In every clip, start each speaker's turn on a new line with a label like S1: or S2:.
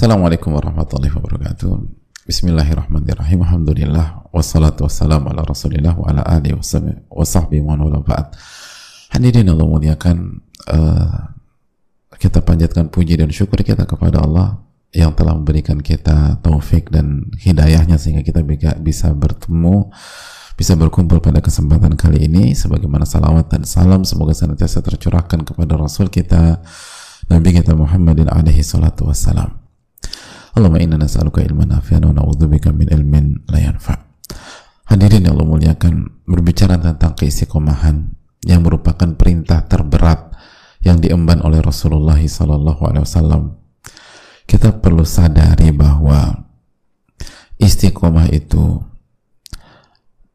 S1: Assalamualaikum warahmatullahi wabarakatuh. Bismillahirrahmanirrahim. Alhamdulillah wassalatu wassalamu ala Rasulillah wa ala alihi wa sahbihi wa wala ba'd. Hadirin Allah muliakan uh, kita panjatkan puji dan syukur kita kepada Allah yang telah memberikan kita taufik dan hidayahnya sehingga kita bisa bertemu bisa berkumpul pada kesempatan kali ini sebagaimana salawat dan salam semoga senantiasa tercurahkan kepada Rasul kita Nabi kita Muhammadin alaihi salatu wassalam Allahumma inna nas'aluka ilman nafi'an wa na'udzubika min ilmin la yanfa. Hadirin yang Allah muliakan, berbicara tentang keistiqomahan yang merupakan perintah terberat yang diemban oleh Rasulullah wasallam. Kita perlu sadari bahwa istiqomah itu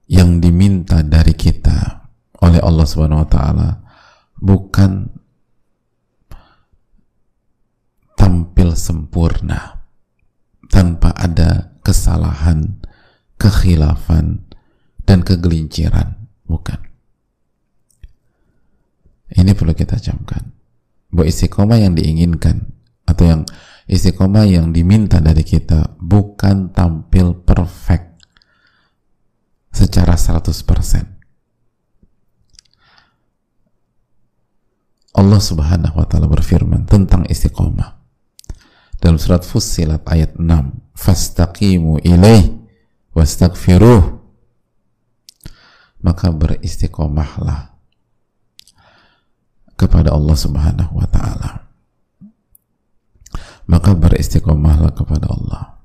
S1: yang diminta dari kita oleh Allah Subhanahu wa taala bukan tampil sempurna tanpa ada kesalahan, kekhilafan, dan kegelinciran. Bukan. Ini perlu kita camkan. Bahwa istiqomah yang diinginkan atau yang istiqomah yang diminta dari kita bukan tampil perfect secara 100%. Allah Subhanahu wa taala berfirman tentang istiqomah dalam surat Fussilat ayat 6 fastaqimu ilaih wastaghfiruh maka beristiqomahlah kepada Allah Subhanahu wa taala. Maka beristiqomahlah kepada Allah.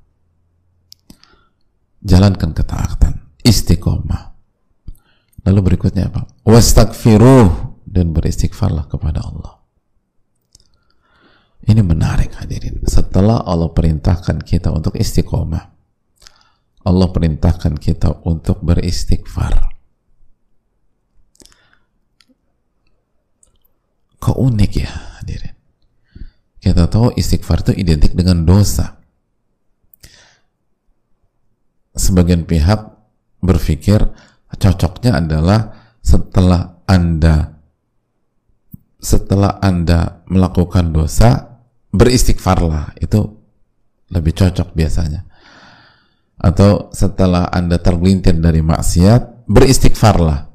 S1: Jalankan ketaatan istiqomah. Lalu berikutnya apa? Wastaghfiruh dan beristighfarlah kepada Allah ini menarik hadirin. Setelah Allah perintahkan kita untuk istiqomah, Allah perintahkan kita untuk beristighfar. Kok unik ya hadirin? Kita tahu istighfar itu identik dengan dosa. Sebagian pihak berpikir cocoknya adalah setelah Anda setelah Anda melakukan dosa, beristighfarlah. Itu lebih cocok biasanya. Atau setelah anda tergelintir dari maksiat beristighfarlah.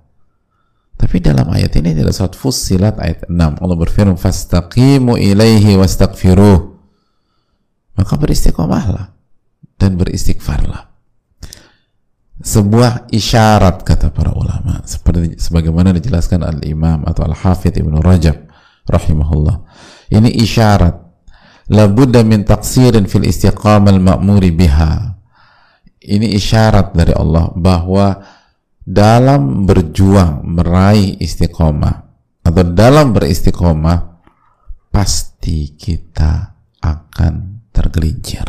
S1: Tapi dalam ayat ini adalah surat Fussilat ayat 6 Allah berfirman fastaqimu ilaihi wastaghfiruh. Maka beristiqomahlah dan beristighfarlah. Sebuah isyarat kata para ulama seperti sebagaimana dijelaskan al-imam atau al-hafidh ibnu rajab rahimahullah. Ini isyarat labudda min taksirin fil istiqamal ma'muri biha. Ini isyarat dari Allah bahwa dalam berjuang meraih istiqomah atau dalam beristiqomah pasti kita akan tergelincir.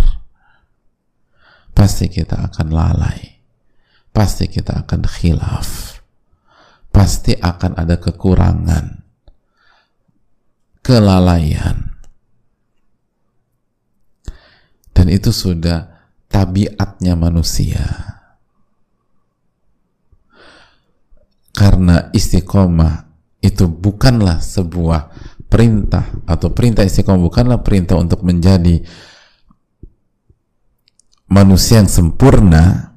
S1: Pasti kita akan lalai. Pasti kita akan khilaf. Pasti akan ada kekurangan kelalaian dan itu sudah tabiatnya manusia. Karena istiqomah itu bukanlah sebuah perintah atau perintah istiqomah bukanlah perintah untuk menjadi manusia yang sempurna.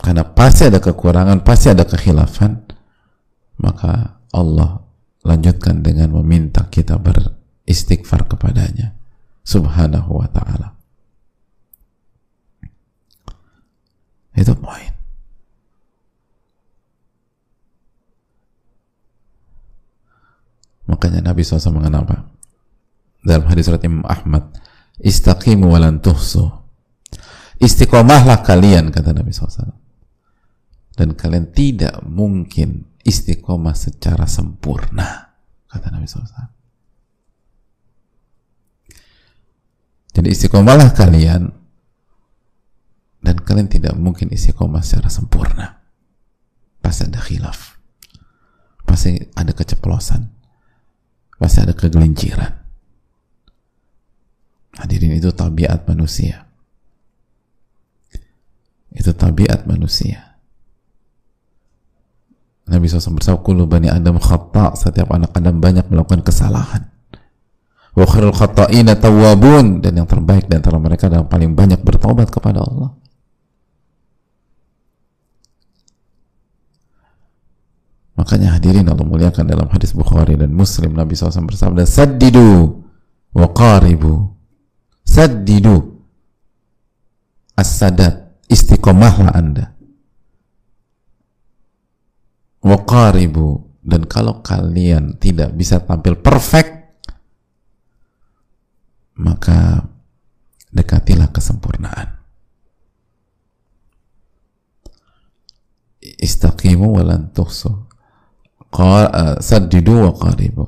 S1: Karena pasti ada kekurangan pasti ada kekhilafan maka Allah lanjutkan dengan meminta kita beristighfar kepadanya. Subhanahu wa ta'ala. Itu poin. Makanya Nabi SAW mengapa? Dalam hadis surat Imam Ahmad istaqimu walan tuhsu. Istiqomahlah kalian kata Nabi SAW dan kalian tidak mungkin istiqomah secara sempurna kata Nabi SAW Jadi istiqomahlah kalian dan kalian tidak mungkin istiqomah secara sempurna. Pasti ada khilaf. Pasti ada keceplosan. Pasti ada kegelinciran. Hadirin itu tabiat manusia. Itu tabiat manusia. Nabi SAW bersabda, Kulu bani Adam khata, setiap anak Adam banyak melakukan kesalahan. Wa khairul khata'ina tawwabun. Dan yang terbaik di antara mereka adalah paling banyak bertobat kepada Allah. Makanya hadirin Allah muliakan dalam hadis Bukhari dan Muslim Nabi SAW bersabda saddidu wa qaribu. Saddidu. As-sadat istiqomahlah anda. Wa qaribu. Dan kalau kalian tidak bisa tampil perfect maka dekatilah kesempurnaan. Istaqimu walan tuhsu. Eh, saddidu wa qaribu.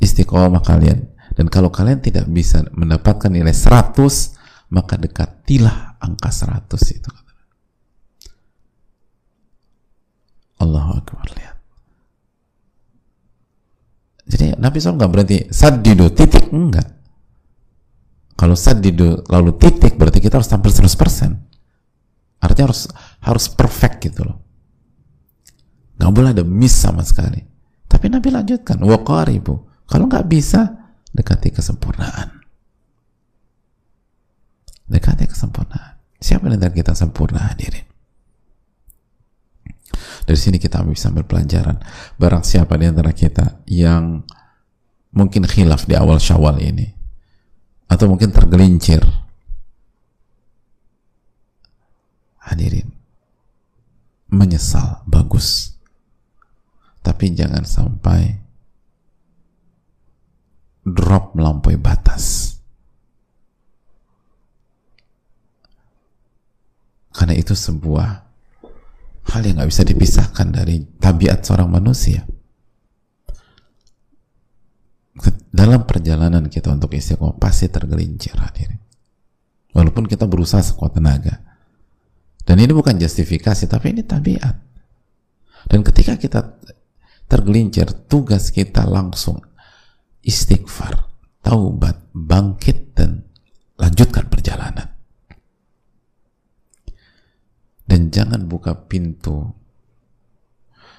S1: Istiqomah kalian. Dan kalau kalian tidak bisa mendapatkan nilai 100, maka dekatilah angka 100 itu. Allahu Akbar lihat. Jadi Nabi SAW nggak berhenti sadidu titik enggak kalau sadidu lalu titik berarti kita harus tampil 100%. Artinya harus harus perfect gitu loh. Gak boleh ada miss sama sekali. Tapi Nabi lanjutkan, waqaribu. Kalau nggak bisa, dekati kesempurnaan. Dekati kesempurnaan. Siapa yang kita sempurna hadirin? Dari sini kita ambil pelajaran. Barang siapa di antara kita yang mungkin khilaf di awal syawal ini atau mungkin tergelincir. Hadirin menyesal bagus. Tapi jangan sampai drop melampaui batas. Karena itu sebuah hal yang nggak bisa dipisahkan dari tabiat seorang manusia dalam perjalanan kita untuk istiqomah pasti tergelincir hadirin. Walaupun kita berusaha sekuat tenaga. Dan ini bukan justifikasi, tapi ini tabiat. Dan ketika kita tergelincir, tugas kita langsung istighfar, taubat, bangkit, dan lanjutkan perjalanan. Dan jangan buka pintu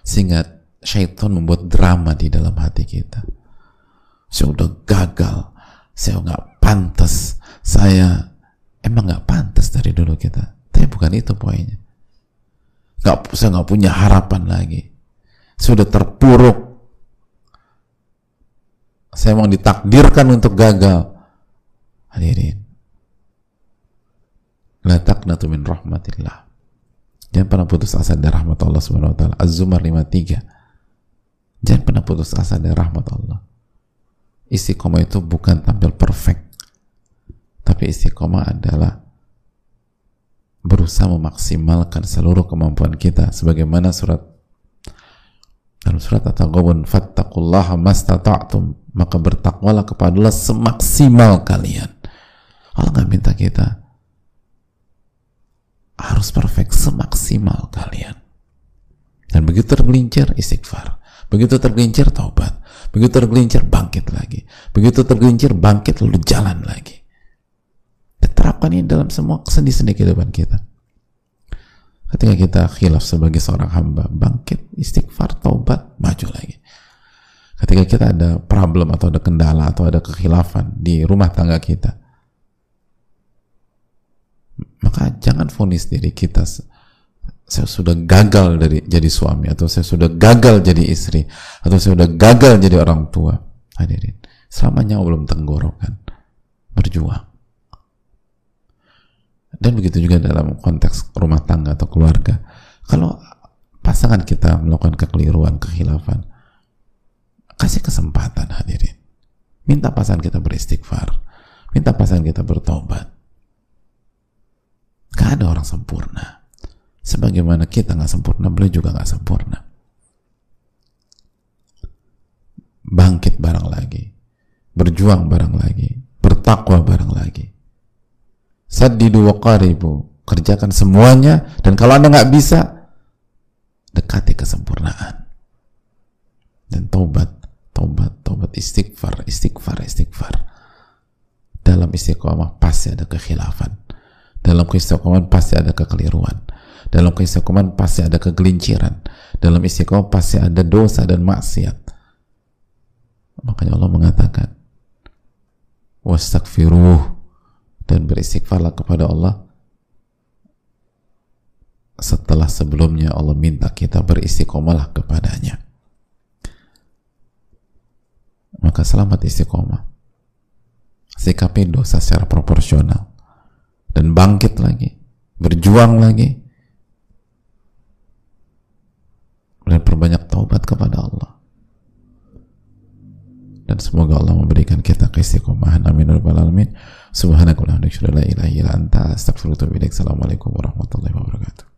S1: sehingga syaitan membuat drama di dalam hati kita saya udah gagal. Saya nggak pantas. Saya emang nggak pantas dari dulu kita. Tapi bukan itu poinnya. Nggak saya nggak punya harapan lagi. Sudah terpuruk. Saya mau ditakdirkan untuk gagal. Hadirin. La taqnatu min rahmatillah. Jangan pernah putus asa dari rahmat Allah subhanahu wa Az-Zumar 53 jangan pernah putus asa dari rahmat Allah istiqomah itu bukan tampil perfect. Tapi istiqomah adalah berusaha memaksimalkan seluruh kemampuan kita sebagaimana surat dalam surat At-Taghabun fattaqullaha mastata'tum maka bertakwalah kepada Allah semaksimal kalian. Allah nggak minta kita harus perfect semaksimal kalian. Dan begitu tergelincir istighfar begitu tergelincir taubat Begitu tergelincir, bangkit lagi. Begitu tergelincir, bangkit lalu jalan lagi. Terapkan ini dalam semua sendi-sendi kehidupan kita. Ketika kita khilaf sebagai seorang hamba, bangkit, istighfar, taubat, maju lagi. Ketika kita ada problem atau ada kendala atau ada kekhilafan di rumah tangga kita, maka jangan fonis diri kita saya sudah gagal dari jadi suami atau saya sudah gagal jadi istri atau saya sudah gagal jadi orang tua. Hadirin selamanya belum tenggorokan berjuang. Dan begitu juga dalam konteks rumah tangga atau keluarga kalau pasangan kita melakukan kekeliruan kehilafan kasih kesempatan hadirin. Minta pasangan kita beristighfar minta pasangan kita bertobat. Gak ada orang sempurna sebagaimana kita nggak sempurna beliau juga nggak sempurna. Bangkit barang lagi. Berjuang barang lagi. Bertakwa barang lagi. Saddidu qaribu. Kerjakan semuanya. Dan kalau anda nggak bisa dekati kesempurnaan. Dan taubat taubat taubat. Istighfar istighfar istighfar. Dalam istiqomah pasti ada kekhilafan dalam istiqomah pasti ada kekeliruan dalam keistiqomahan pasti ada kegelinciran. Dalam istiqomah pasti ada dosa dan maksiat. Makanya Allah mengatakan, wastaghfiruh dan beristighfarlah kepada Allah setelah sebelumnya Allah minta kita beristiqomalah kepadanya maka selamat istiqomah sikapi dosa secara proporsional dan bangkit lagi. Berjuang lagi. Dan perbanyak taubat kepada Allah. Dan semoga Allah memberikan kita keistiqomahan. Amin. Ya rabbal alamin. Subhanakallahumma wa bihamdika la ilaha illa anta astaghfiruka wa atubu ilaik. Assalamualaikum warahmatullahi wabarakatuh